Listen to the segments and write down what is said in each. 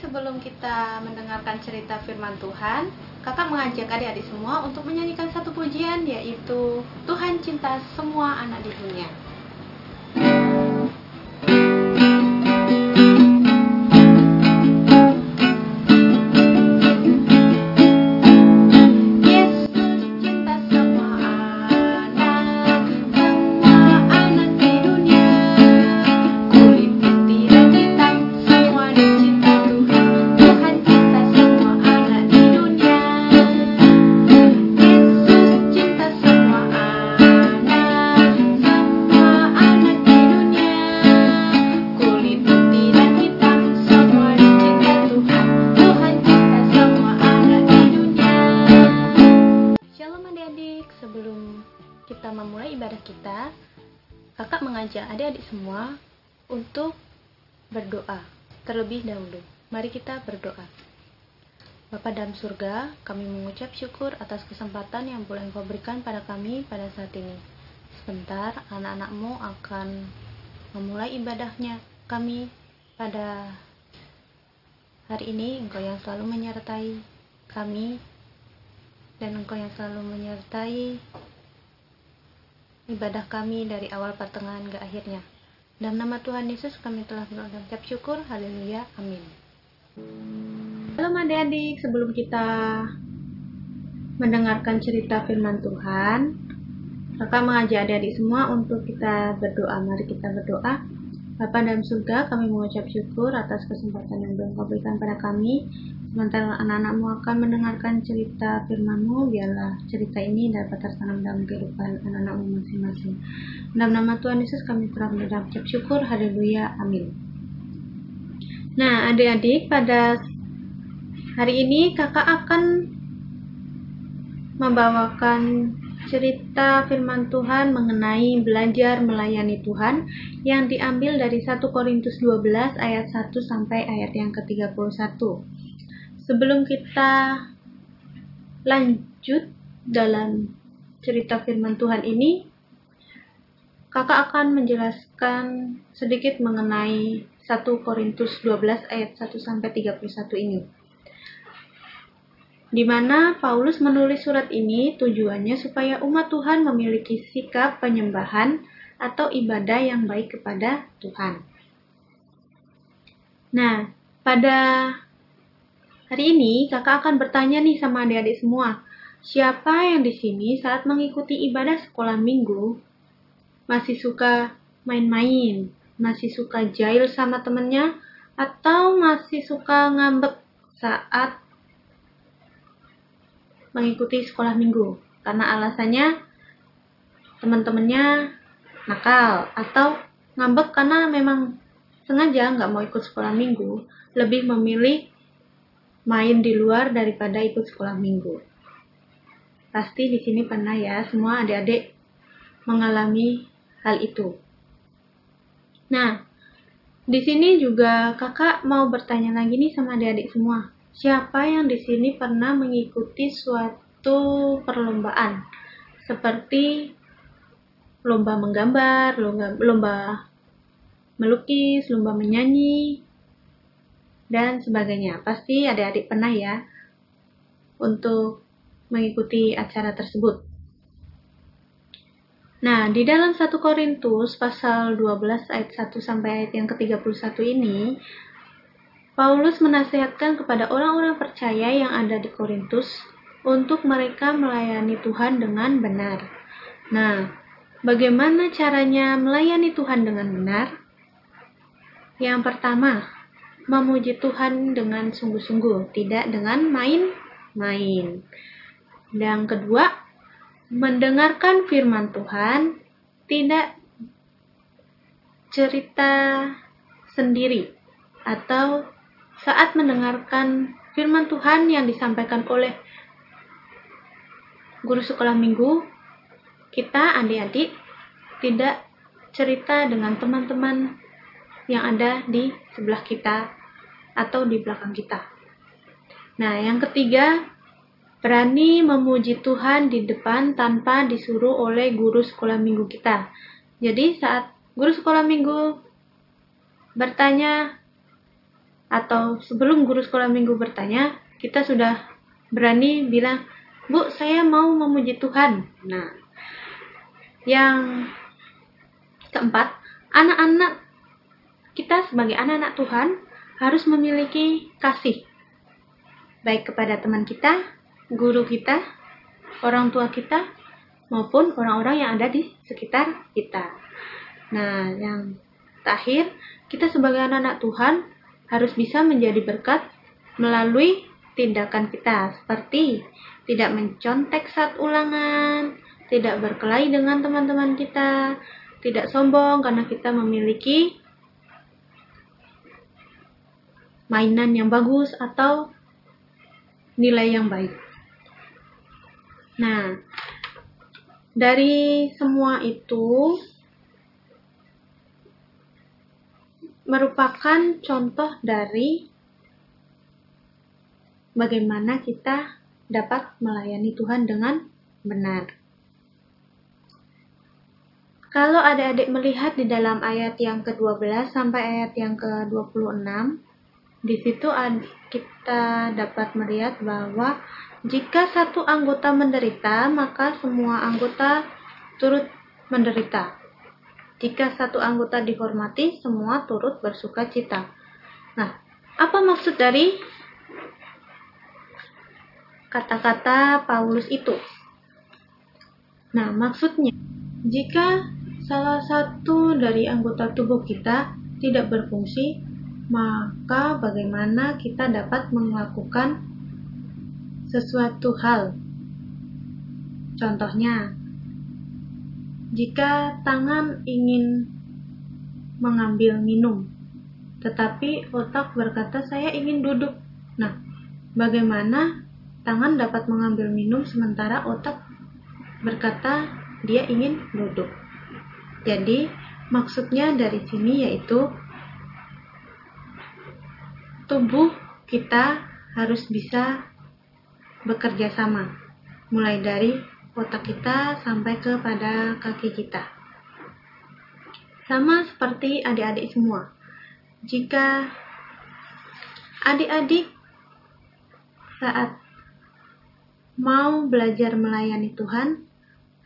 sebelum kita mendengarkan cerita firman Tuhan, kakak mengajak adik-adik semua untuk menyanyikan satu pujian yaitu Tuhan cinta semua anak di dunia. Mengajak adik-adik semua untuk berdoa terlebih dahulu. Mari kita berdoa. Bapa dalam surga, kami mengucap syukur atas kesempatan yang boleh Engkau berikan pada kami pada saat ini. Sebentar, anak-anakmu akan memulai ibadahnya kami pada hari ini. Engkau yang selalu menyertai kami dan Engkau yang selalu menyertai ibadah kami dari awal pertengahan ke akhirnya. Dalam nama Tuhan Yesus kami telah berdoa dan ucap syukur. Haleluya. Amin. Halo adik-adik, sebelum kita mendengarkan cerita firman Tuhan, kakak mengajak adik-adik semua untuk kita berdoa. Mari kita berdoa. Bapa dalam surga, kami mengucap syukur atas kesempatan yang belum kau berikan pada kami Sementara anak-anakmu akan mendengarkan cerita firmanmu, biarlah cerita ini dapat tertanam dalam kehidupan anak-anakmu masing-masing. Dalam nama Tuhan Yesus kami telah mengucap syukur, haleluya, amin. Nah, adik-adik, pada hari ini kakak akan membawakan cerita firman Tuhan mengenai belajar melayani Tuhan yang diambil dari 1 Korintus 12 ayat 1 sampai ayat yang ke-31 sebelum kita lanjut dalam cerita firman Tuhan ini, kakak akan menjelaskan sedikit mengenai 1 Korintus 12 ayat 1 sampai 31 ini. Di mana Paulus menulis surat ini tujuannya supaya umat Tuhan memiliki sikap penyembahan atau ibadah yang baik kepada Tuhan. Nah, pada Hari ini kakak akan bertanya nih sama adik-adik semua. Siapa yang di sini saat mengikuti ibadah sekolah minggu masih suka main-main, masih suka jail sama temennya, atau masih suka ngambek saat mengikuti sekolah minggu? Karena alasannya teman-temannya nakal atau ngambek karena memang sengaja nggak mau ikut sekolah minggu, lebih memilih main di luar daripada ikut sekolah minggu. Pasti di sini pernah ya semua adik-adik mengalami hal itu. Nah, di sini juga kakak mau bertanya lagi nih sama adik-adik semua. Siapa yang di sini pernah mengikuti suatu perlombaan seperti lomba menggambar, lomba, melukis, lomba menyanyi, dan sebagainya. Pasti adik-adik pernah ya untuk mengikuti acara tersebut. Nah, di dalam 1 Korintus pasal 12 ayat 1 sampai ayat yang ke-31 ini, Paulus menasihatkan kepada orang-orang percaya yang ada di Korintus untuk mereka melayani Tuhan dengan benar. Nah, bagaimana caranya melayani Tuhan dengan benar? Yang pertama, memuji Tuhan dengan sungguh-sungguh, tidak dengan main-main. Yang kedua, mendengarkan firman Tuhan, tidak cerita sendiri atau saat mendengarkan firman Tuhan yang disampaikan oleh guru sekolah minggu, kita adik-adik tidak cerita dengan teman-teman yang ada di sebelah kita atau di belakang kita. Nah, yang ketiga, berani memuji Tuhan di depan tanpa disuruh oleh guru sekolah minggu kita. Jadi, saat guru sekolah minggu bertanya, atau sebelum guru sekolah minggu bertanya, kita sudah berani bilang, Bu, saya mau memuji Tuhan. Nah, yang keempat, anak-anak kita sebagai anak-anak Tuhan harus memiliki kasih baik kepada teman kita, guru kita, orang tua kita, maupun orang-orang yang ada di sekitar kita. Nah, yang terakhir, kita sebagai anak-anak Tuhan harus bisa menjadi berkat melalui tindakan kita, seperti tidak mencontek saat ulangan, tidak berkelahi dengan teman-teman kita, tidak sombong karena kita memiliki mainan yang bagus atau nilai yang baik. Nah, dari semua itu merupakan contoh dari bagaimana kita dapat melayani Tuhan dengan benar. Kalau adik-adik melihat di dalam ayat yang ke-12 sampai ayat yang ke-26, di situ kita dapat melihat bahwa jika satu anggota menderita, maka semua anggota turut menderita. Jika satu anggota dihormati, semua turut bersuka cita. Nah, apa maksud dari kata-kata Paulus itu? Nah, maksudnya, jika salah satu dari anggota tubuh kita tidak berfungsi, maka bagaimana kita dapat melakukan sesuatu hal. Contohnya, jika tangan ingin mengambil minum, tetapi otak berkata saya ingin duduk. Nah, bagaimana tangan dapat mengambil minum sementara otak berkata dia ingin duduk. Jadi, maksudnya dari sini yaitu tubuh kita harus bisa bekerja sama, mulai dari otak kita sampai kepada kaki kita. Sama seperti adik-adik semua. Jika adik-adik saat mau belajar melayani Tuhan,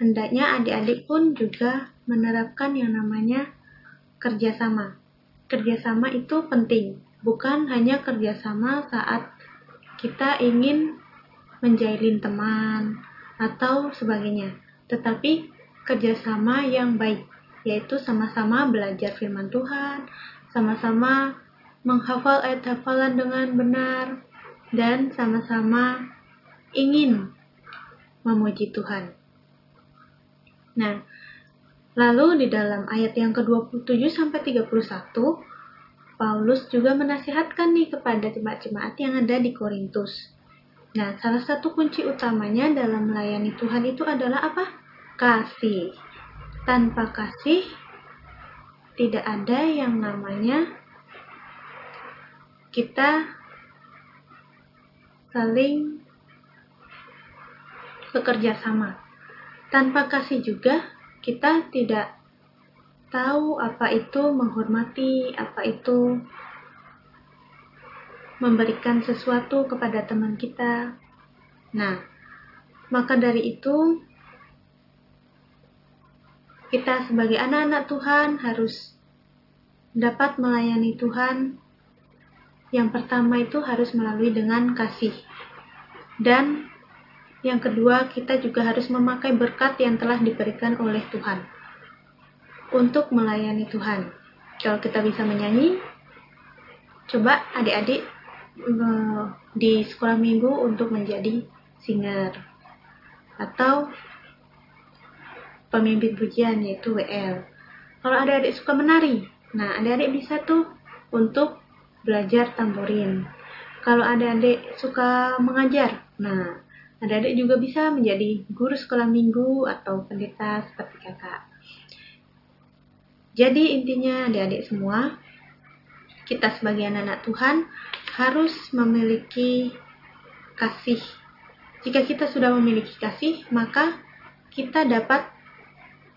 hendaknya adik-adik pun juga menerapkan yang namanya kerjasama. Kerjasama itu penting, bukan hanya kerjasama saat kita ingin menjalin teman atau sebagainya, tetapi kerjasama yang baik, yaitu sama-sama belajar firman Tuhan, sama-sama menghafal ayat hafalan dengan benar, dan sama-sama ingin memuji Tuhan. Nah, lalu di dalam ayat yang ke-27 sampai 31 Paulus juga menasihatkan nih kepada jemaat-jemaat yang ada di Korintus. Nah, salah satu kunci utamanya dalam melayani Tuhan itu adalah apa? Kasih. Tanpa kasih, tidak ada yang namanya kita saling bekerja sama. Tanpa kasih juga, kita tidak tahu apa itu menghormati, apa itu memberikan sesuatu kepada teman kita. Nah, maka dari itu kita sebagai anak-anak Tuhan harus dapat melayani Tuhan. Yang pertama itu harus melalui dengan kasih. Dan yang kedua, kita juga harus memakai berkat yang telah diberikan oleh Tuhan untuk melayani Tuhan. Kalau kita bisa menyanyi, coba adik-adik eh, di sekolah minggu untuk menjadi singer atau pemimpin pujian yaitu WL. Kalau adik-adik suka menari, nah adik-adik bisa tuh untuk belajar tamborin. Kalau adik-adik suka mengajar, nah adik-adik juga bisa menjadi guru sekolah minggu atau pendeta seperti kakak. Jadi intinya adik-adik semua, kita sebagai anak-anak Tuhan harus memiliki kasih. Jika kita sudah memiliki kasih, maka kita dapat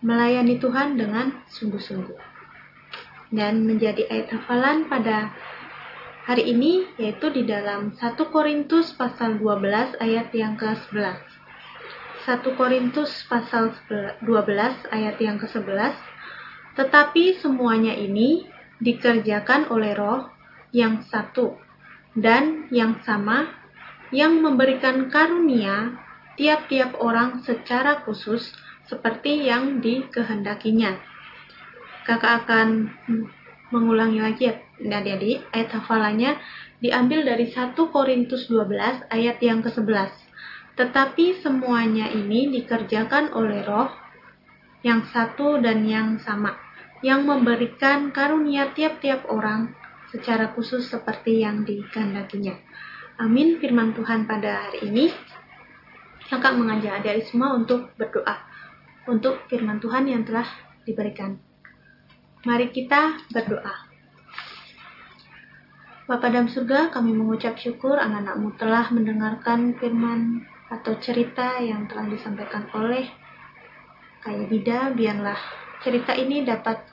melayani Tuhan dengan sungguh-sungguh. Dan menjadi ayat hafalan pada hari ini yaitu di dalam 1 Korintus pasal 12 ayat yang ke-11. 1 Korintus pasal 12 ayat yang ke-11. Tetapi semuanya ini dikerjakan oleh roh yang satu dan yang sama yang memberikan karunia tiap-tiap orang secara khusus seperti yang dikehendakinya. Kakak akan mengulangi lagi ya adik-adik, ayat hafalannya diambil dari 1 Korintus 12 ayat yang ke-11. Tetapi semuanya ini dikerjakan oleh roh yang satu dan yang sama, yang memberikan karunia tiap-tiap orang secara khusus seperti yang dikehendakinya. Amin firman Tuhan pada hari ini. Kakak mengajak adik-adik semua untuk berdoa untuk firman Tuhan yang telah diberikan. Mari kita berdoa. Bapa dalam surga, kami mengucap syukur anak-anakmu telah mendengarkan firman atau cerita yang telah disampaikan oleh Kaya Bida. Biarlah cerita ini dapat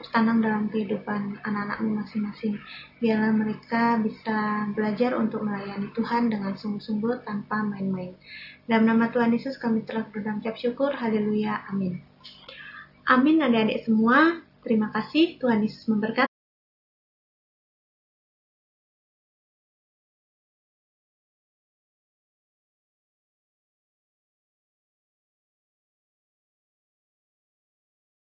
tertanam dalam kehidupan anak-anakmu masing-masing. Biarlah mereka bisa belajar untuk melayani Tuhan dengan sungguh-sungguh tanpa main-main. Dalam nama Tuhan Yesus kami telah berucap syukur. Haleluya. Amin. Amin adik-adik semua. Terima kasih. Tuhan Yesus memberkati.